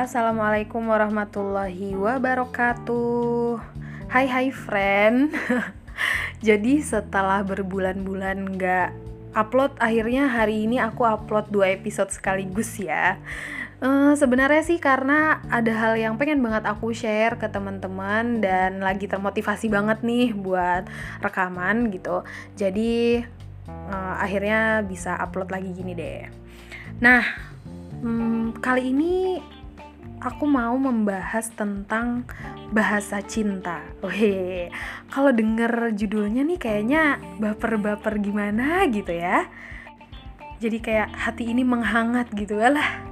assalamualaikum warahmatullahi wabarakatuh. Hai hai friend. Jadi setelah berbulan-bulan nggak upload, akhirnya hari ini aku upload dua episode sekaligus ya. Uh, sebenarnya sih karena ada hal yang pengen banget aku share ke teman-teman dan lagi termotivasi banget nih buat rekaman gitu. Jadi uh, akhirnya bisa upload lagi gini deh. Nah, um, kali ini aku mau membahas tentang bahasa cinta. Wih, kalau denger judulnya nih kayaknya baper-baper gimana gitu ya. Jadi kayak hati ini menghangat gitu lah.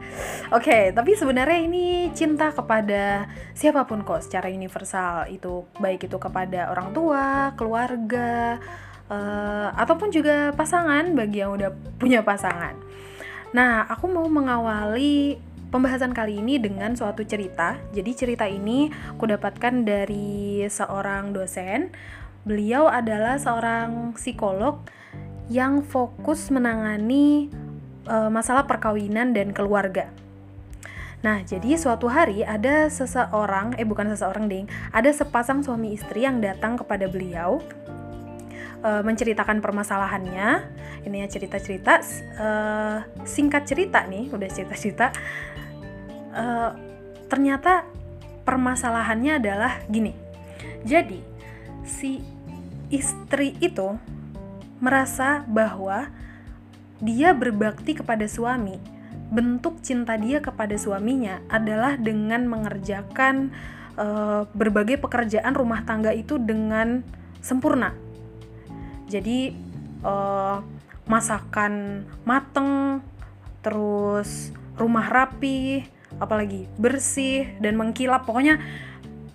Oke, okay, tapi sebenarnya ini cinta kepada siapa pun kok secara universal itu baik itu kepada orang tua, keluarga, uh, ataupun juga pasangan bagi yang udah punya pasangan. Nah, aku mau mengawali pembahasan kali ini dengan suatu cerita. Jadi cerita ini aku dapatkan dari seorang dosen. Beliau adalah seorang psikolog yang fokus menangani uh, masalah perkawinan dan keluarga. Nah, jadi suatu hari ada seseorang, eh bukan seseorang ding, ada sepasang suami istri yang datang kepada beliau uh, menceritakan permasalahannya. Ini ya cerita-cerita, uh, singkat cerita nih, udah cerita-cerita uh, ternyata permasalahannya adalah gini. Jadi si istri itu merasa bahwa dia berbakti kepada suami. Bentuk cinta dia kepada suaminya adalah dengan mengerjakan uh, berbagai pekerjaan rumah tangga itu dengan sempurna. Jadi uh, masakan mateng, terus rumah rapi, apalagi bersih dan mengkilap. Pokoknya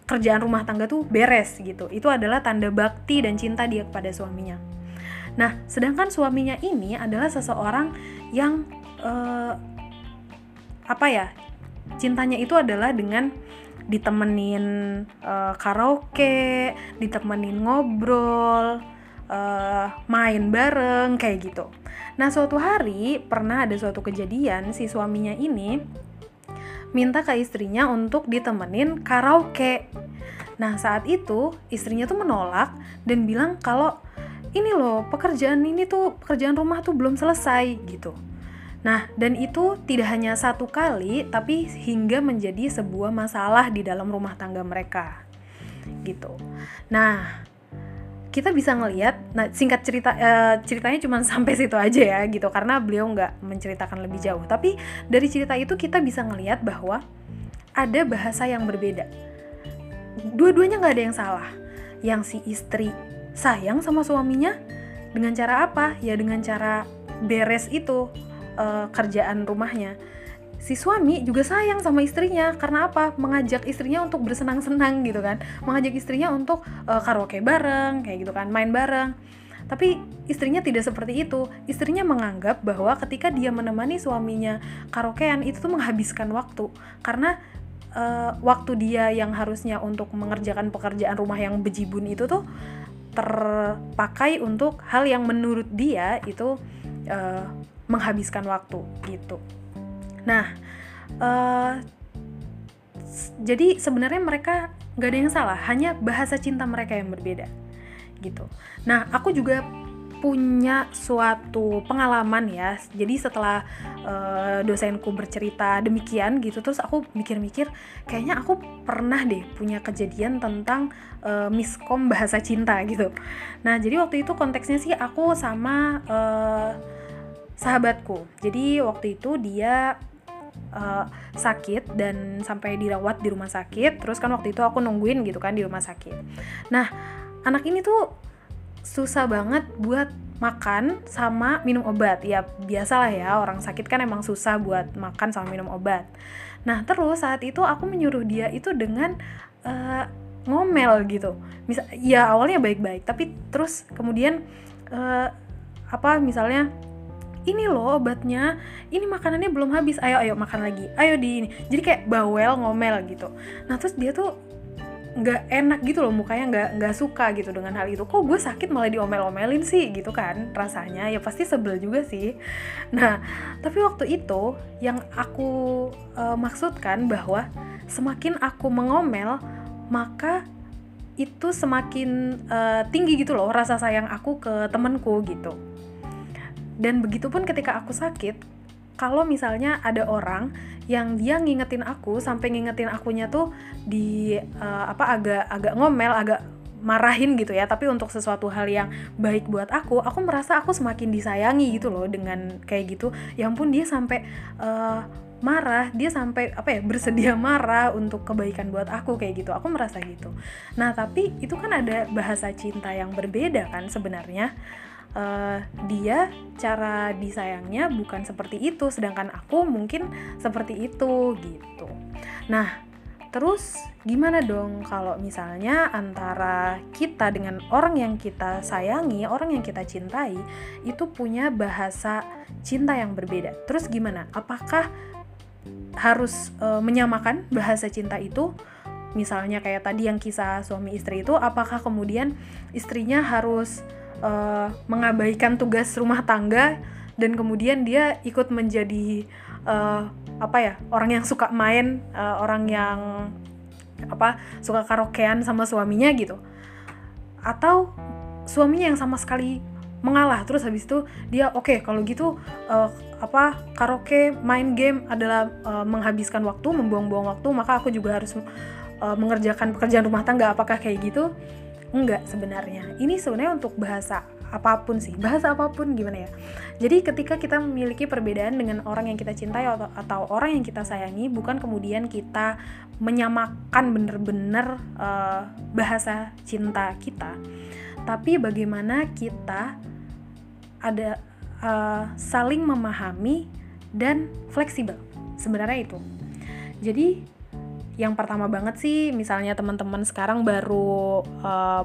kerjaan rumah tangga tuh beres gitu. Itu adalah tanda bakti dan cinta dia kepada suaminya. Nah sedangkan suaminya ini adalah seseorang yang uh, apa ya cintanya itu adalah dengan ditemenin uh, karaoke, ditemenin ngobrol, uh, main bareng kayak gitu. Nah suatu hari pernah ada suatu kejadian si suaminya ini minta ke istrinya untuk ditemenin karaoke. Nah, saat itu istrinya tuh menolak dan bilang kalau ini loh, pekerjaan ini tuh pekerjaan rumah tuh belum selesai gitu. Nah, dan itu tidak hanya satu kali, tapi hingga menjadi sebuah masalah di dalam rumah tangga mereka. Gitu. Nah, kita bisa ngelihat nah singkat cerita uh, ceritanya cuma sampai situ aja ya gitu. Karena beliau nggak menceritakan lebih jauh. Tapi dari cerita itu kita bisa ngelihat bahwa ada bahasa yang berbeda. Dua-duanya nggak ada yang salah. Yang si istri sayang sama suaminya dengan cara apa? Ya dengan cara beres itu uh, kerjaan rumahnya si suami juga sayang sama istrinya. Karena apa? Mengajak istrinya untuk bersenang-senang gitu kan. Mengajak istrinya untuk uh, karaoke bareng kayak gitu kan main bareng. Tapi istrinya tidak seperti itu. Istrinya menganggap bahwa ketika dia menemani suaminya karaokean itu tuh menghabiskan waktu. Karena uh, waktu dia yang harusnya untuk mengerjakan pekerjaan rumah yang bejibun itu tuh terpakai untuk hal yang menurut dia itu uh, menghabiskan waktu gitu Nah, uh, jadi sebenarnya mereka nggak ada yang salah, hanya bahasa cinta mereka yang berbeda, gitu. Nah, aku juga punya suatu pengalaman ya. Jadi setelah uh, dosenku bercerita demikian gitu, terus aku mikir-mikir, kayaknya aku pernah deh punya kejadian tentang uh, miskom bahasa cinta gitu. Nah, jadi waktu itu konteksnya sih aku sama uh, sahabatku. Jadi waktu itu dia uh, sakit dan sampai dirawat di rumah sakit terus kan waktu itu aku nungguin gitu kan di rumah sakit. Nah anak ini tuh susah banget buat makan sama minum obat. Ya biasalah ya orang sakit kan emang susah buat makan sama minum obat. Nah terus saat itu aku menyuruh dia itu dengan uh, ngomel gitu. Misal ya awalnya baik-baik tapi terus kemudian uh, apa misalnya ini loh obatnya. Ini makanannya belum habis. Ayo ayo makan lagi. Ayo di ini. Jadi kayak bawel ngomel gitu. Nah terus dia tuh nggak enak gitu loh mukanya nggak nggak suka gitu dengan hal itu. Kok gue sakit malah diomel-omelin sih gitu kan rasanya? Ya pasti sebel juga sih. Nah tapi waktu itu yang aku uh, maksudkan bahwa semakin aku mengomel maka itu semakin uh, tinggi gitu loh rasa sayang aku ke temanku gitu dan begitupun ketika aku sakit kalau misalnya ada orang yang dia ngingetin aku sampai ngingetin akunya tuh di uh, apa agak agak ngomel agak marahin gitu ya tapi untuk sesuatu hal yang baik buat aku aku merasa aku semakin disayangi gitu loh dengan kayak gitu. Ya ampun dia sampai uh, marah dia sampai apa ya bersedia marah untuk kebaikan buat aku kayak gitu. Aku merasa gitu. Nah tapi itu kan ada bahasa cinta yang berbeda kan sebenarnya uh, dia cara disayangnya bukan seperti itu sedangkan aku mungkin seperti itu gitu. Nah terus gimana dong kalau misalnya antara kita dengan orang yang kita sayangi orang yang kita cintai itu punya bahasa cinta yang berbeda? Terus gimana? Apakah harus uh, menyamakan bahasa cinta itu? Misalnya kayak tadi yang kisah suami istri itu apakah kemudian istrinya harus uh, mengabaikan tugas rumah tangga dan kemudian dia ikut menjadi uh, apa ya orang yang suka main uh, orang yang apa suka karaokean sama suaminya gitu. Atau suaminya yang sama sekali mengalah. Terus habis itu dia oke okay, kalau gitu uh, apa karaoke main game adalah uh, menghabiskan waktu membuang-buang waktu maka aku juga harus uh, mengerjakan pekerjaan rumah tangga. Apakah kayak gitu enggak sebenarnya. Ini sebenarnya untuk bahasa apa pun sih. Bahasa apa pun gimana ya? Jadi ketika kita memiliki perbedaan dengan orang yang kita cintai atau, atau orang yang kita sayangi bukan kemudian kita menyamakan bener-bener uh, bahasa cinta kita tapi bagaimana kita ada uh, saling memahami dan fleksibel. Sebenarnya itu. Jadi yang pertama banget sih misalnya teman-teman sekarang baru uh,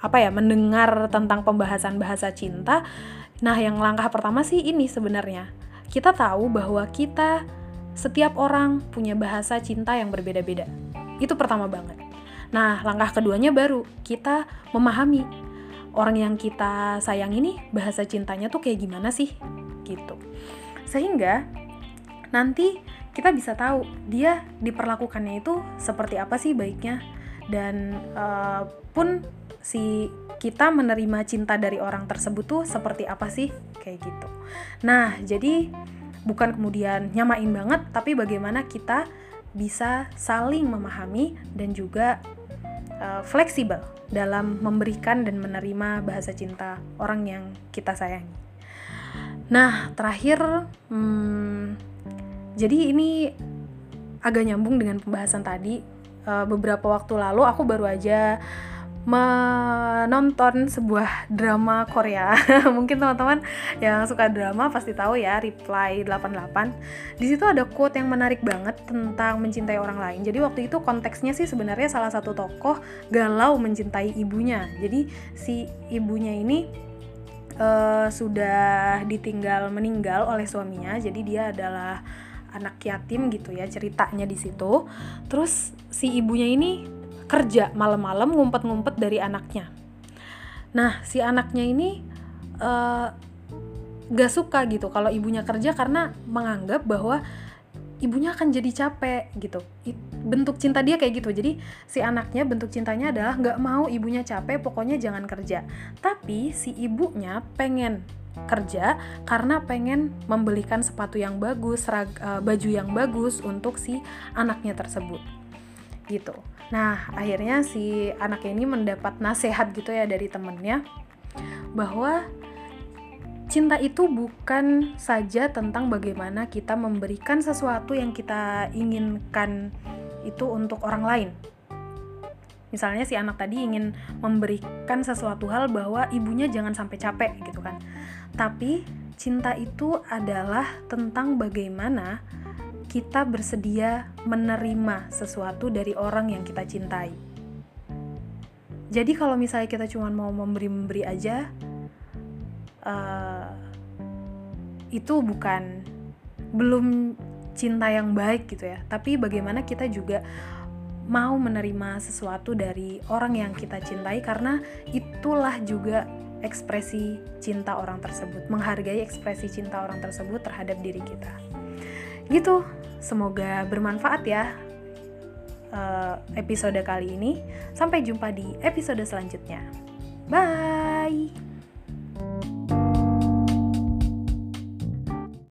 apa ya mendengar tentang pembahasan bahasa cinta nah yang langkah pertama sih ini sebenarnya. Kita tahu bahwa kita setiap orang punya bahasa cinta yang berbeda-beda. Itu pertama banget. Nah langkah keduanya baru kita memahami orang yang kita sayang ini bahasa cintanya tuh kayak gimana sih? Gitu. Sehingga nanti kita bisa tahu dia diperlakukannya itu seperti apa sih baiknya dan uh, pun si kita menerima cinta dari orang tersebut tuh seperti apa sih kayak gitu. Nah, jadi bukan kemudian nyamain banget tapi bagaimana kita bisa saling memahami dan juga uh, fleksibel dalam memberikan dan menerima bahasa cinta orang yang kita sayangi. Nah, terakhir hmm, jadi ini agak nyambung dengan pembahasan tadi. Uh, beberapa waktu lalu aku baru aja menonton sebuah drama Korea. Mungkin teman-teman yang suka drama pasti tahu ya Reply 88. Di situ ada quote yang menarik banget tentang mencintai orang lain. Jadi waktu itu konteksnya sih sebenarnya salah satu tokoh galau mencintai ibunya. Jadi si ibunya ini uh, sudah ditinggal meninggal oleh suaminya. Jadi dia adalah anak yatim gitu ya ceritanya di situ. Terus si ibunya ini kerja malam-malam ngumpet-ngumpet dari anaknya. Nah si anaknya ini uh, gak suka gitu kalau ibunya kerja karena menganggap bahwa ibunya akan jadi capek gitu. Bentuk cinta dia kayak gitu. Jadi si anaknya bentuk cintanya adalah gak mau ibunya capek pokoknya jangan kerja. Tapi si ibunya pengen kerja karena pengen membelikan sepatu yang bagus, serag, uh, baju yang bagus untuk si anaknya tersebut. Gitu. Nah, akhirnya si anak ini mendapat nasihat gitu ya dari temennya bahwa cinta itu bukan saja tentang bagaimana kita memberikan sesuatu yang kita inginkan itu untuk orang lain. Misalnya si anak tadi ingin memberikan sesuatu hal bahwa ibunya jangan sampai capek gitu kan tapi cinta itu adalah tentang bagaimana kita bersedia menerima sesuatu dari orang yang kita cintai. Jadi kalau misalnya kita cuma mau memberi-memberi aja, uh, itu bukan belum cinta yang baik gitu ya. Tapi bagaimana kita juga mau menerima sesuatu dari orang yang kita cintai karena itulah juga ekspresi cinta orang tersebut, menghargai ekspresi cinta orang tersebut terhadap diri kita. Gitu, semoga bermanfaat ya uh, episode kali ini. Sampai jumpa di episode selanjutnya. Bye.